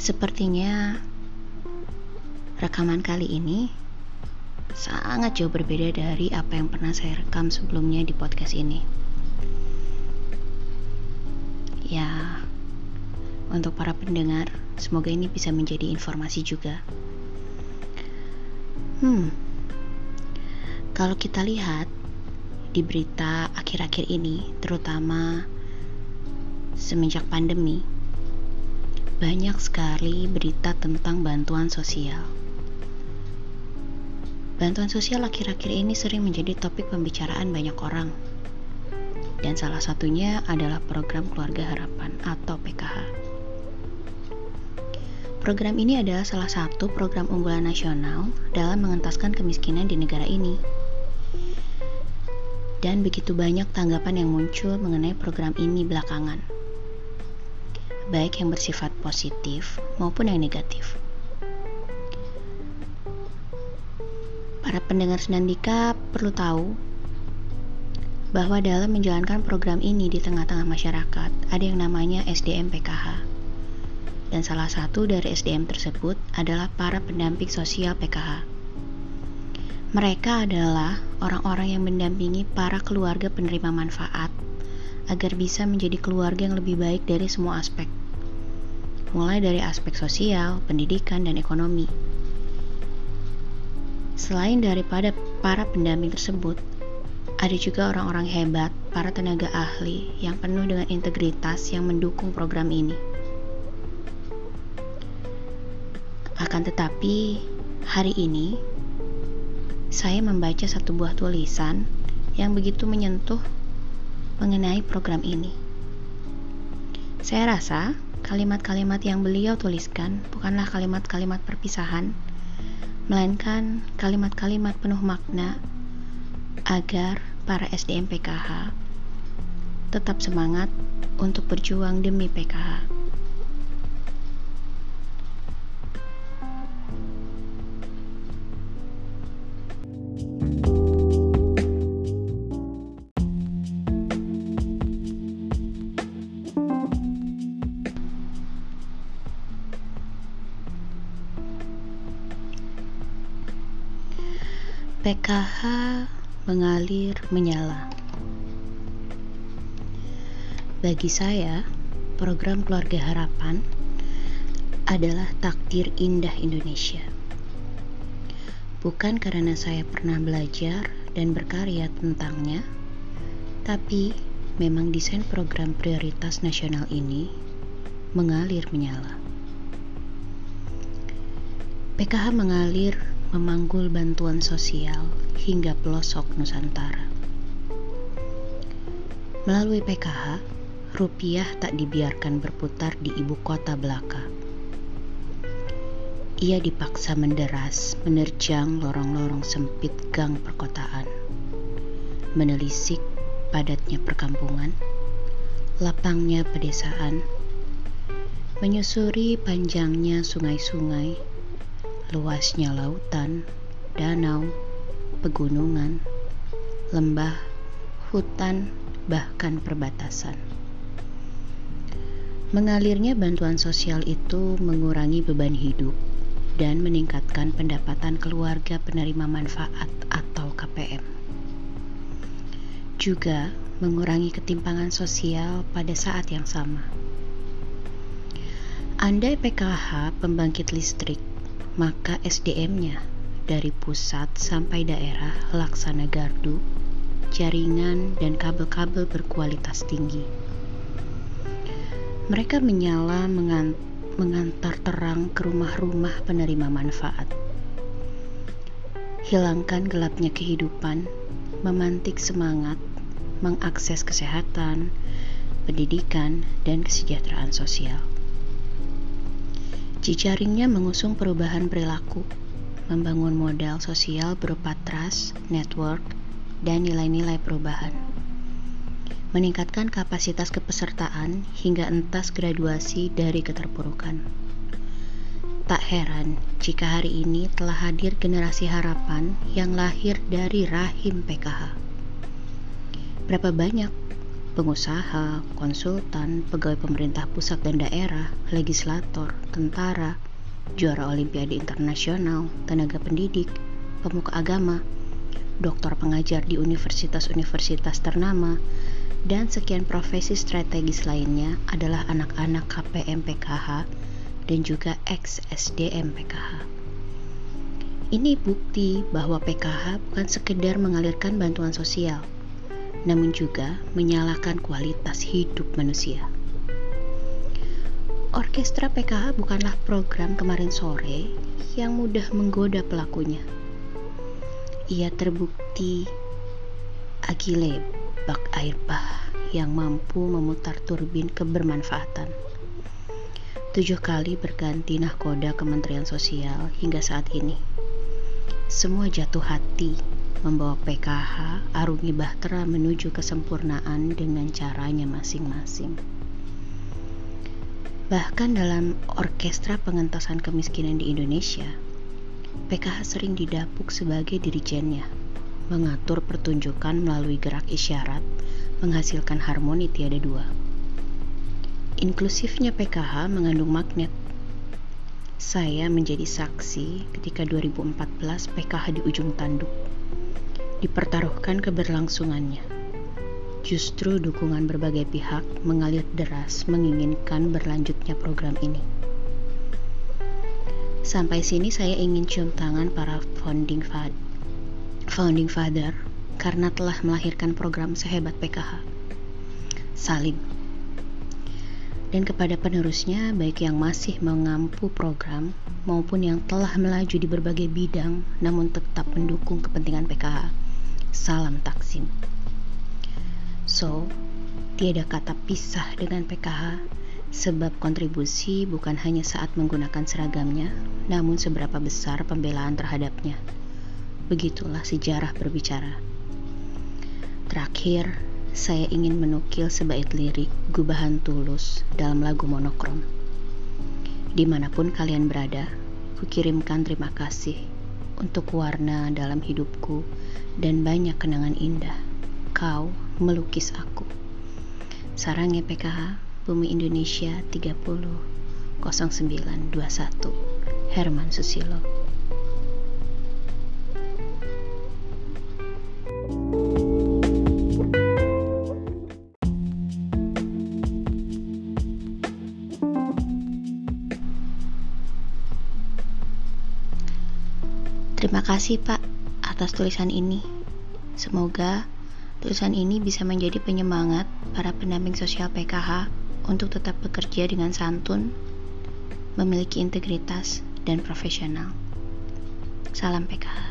Sepertinya rekaman kali ini sangat jauh berbeda dari apa yang pernah saya rekam sebelumnya di podcast ini. Ya, untuk para pendengar, semoga ini bisa menjadi informasi juga. Hmm, kalau kita lihat di berita akhir-akhir ini, terutama semenjak pandemi, banyak sekali berita tentang bantuan sosial. Bantuan sosial akhir-akhir ini sering menjadi topik pembicaraan banyak orang. Dan salah satunya adalah program Keluarga Harapan atau PKH. Program ini adalah salah satu program unggulan nasional dalam mengentaskan kemiskinan di negara ini. Dan begitu banyak tanggapan yang muncul mengenai program ini belakangan baik yang bersifat positif maupun yang negatif. Para pendengar Senandika perlu tahu bahwa dalam menjalankan program ini di tengah-tengah masyarakat ada yang namanya SDM PKH. Dan salah satu dari SDM tersebut adalah para pendamping sosial PKH. Mereka adalah orang-orang yang mendampingi para keluarga penerima manfaat agar bisa menjadi keluarga yang lebih baik dari semua aspek mulai dari aspek sosial, pendidikan, dan ekonomi. Selain daripada para pendamping tersebut, ada juga orang-orang hebat, para tenaga ahli yang penuh dengan integritas yang mendukung program ini. Akan tetapi, hari ini saya membaca satu buah tulisan yang begitu menyentuh mengenai program ini. Saya rasa Kalimat-kalimat yang beliau tuliskan bukanlah kalimat-kalimat perpisahan, melainkan kalimat-kalimat penuh makna agar para SDM PKH tetap semangat untuk berjuang demi PKH. PKH mengalir menyala. Bagi saya, program Keluarga Harapan adalah takdir indah Indonesia. Bukan karena saya pernah belajar dan berkarya tentangnya, tapi memang desain program prioritas nasional ini mengalir menyala. PKH mengalir memanggul bantuan sosial hingga pelosok Nusantara. Melalui PKH, rupiah tak dibiarkan berputar di ibu kota belaka. Ia dipaksa menderas, menerjang lorong-lorong sempit gang perkotaan, menelisik padatnya perkampungan, lapangnya pedesaan, menyusuri panjangnya sungai-sungai, luasnya lautan, danau, pegunungan, lembah, hutan, bahkan perbatasan. Mengalirnya bantuan sosial itu mengurangi beban hidup dan meningkatkan pendapatan keluarga penerima manfaat atau KPM. Juga mengurangi ketimpangan sosial pada saat yang sama. Andai PKH pembangkit listrik maka SDM-nya dari pusat sampai daerah laksana gardu, jaringan, dan kabel-kabel berkualitas tinggi. Mereka menyala mengantar terang ke rumah-rumah penerima manfaat. Hilangkan gelapnya kehidupan, memantik semangat, mengakses kesehatan, pendidikan, dan kesejahteraan sosial. Jejaringnya mengusung perubahan perilaku, membangun modal sosial berupa trust, network, dan nilai-nilai perubahan. Meningkatkan kapasitas kepesertaan hingga entas graduasi dari keterpurukan. Tak heran jika hari ini telah hadir generasi harapan yang lahir dari rahim PKH. Berapa banyak pengusaha, konsultan, pegawai pemerintah pusat dan daerah, legislator, tentara, juara olimpiade internasional, tenaga pendidik, pemuka agama, doktor pengajar di universitas-universitas ternama, dan sekian profesi strategis lainnya adalah anak-anak KPM PKH dan juga ex-SDM PKH. Ini bukti bahwa PKH bukan sekedar mengalirkan bantuan sosial, namun juga menyalakan kualitas hidup manusia. Orkestra PKH bukanlah program kemarin sore yang mudah menggoda pelakunya. Ia terbukti agile bak air bah yang mampu memutar turbin kebermanfaatan. Tujuh kali berganti nahkoda Kementerian Sosial hingga saat ini. Semua jatuh hati membawa PKH Arungi Bahtera menuju kesempurnaan dengan caranya masing-masing. Bahkan dalam orkestra pengentasan kemiskinan di Indonesia, PKH sering didapuk sebagai dirijennya, mengatur pertunjukan melalui gerak isyarat, menghasilkan harmoni tiada dua. Inklusifnya PKH mengandung magnet saya menjadi saksi ketika 2014 PKH di ujung tanduk dipertaruhkan keberlangsungannya. Justru dukungan berbagai pihak mengalir deras menginginkan berlanjutnya program ini. Sampai sini saya ingin cium tangan para founding father, founding father karena telah melahirkan program sehebat PKH. Salim. Dan kepada penerusnya, baik yang masih mengampu program maupun yang telah melaju di berbagai bidang namun tetap mendukung kepentingan PKH Salam Taksim. So, tiada kata pisah dengan PKH sebab kontribusi bukan hanya saat menggunakan seragamnya, namun seberapa besar pembelaan terhadapnya. Begitulah sejarah berbicara. Terakhir, saya ingin menukil sebaik lirik gubahan tulus dalam lagu monokrom. Di mana pun kalian berada, kukirimkan terima kasih untuk warna dalam hidupku dan banyak kenangan indah. Kau melukis aku. Sarangnya PKH Bumi Indonesia 30 0921 Herman Susilo Terima kasih Pak atas tulisan ini. Semoga tulisan ini bisa menjadi penyemangat para pendamping sosial PKH untuk tetap bekerja dengan santun, memiliki integritas, dan profesional. Salam PKH.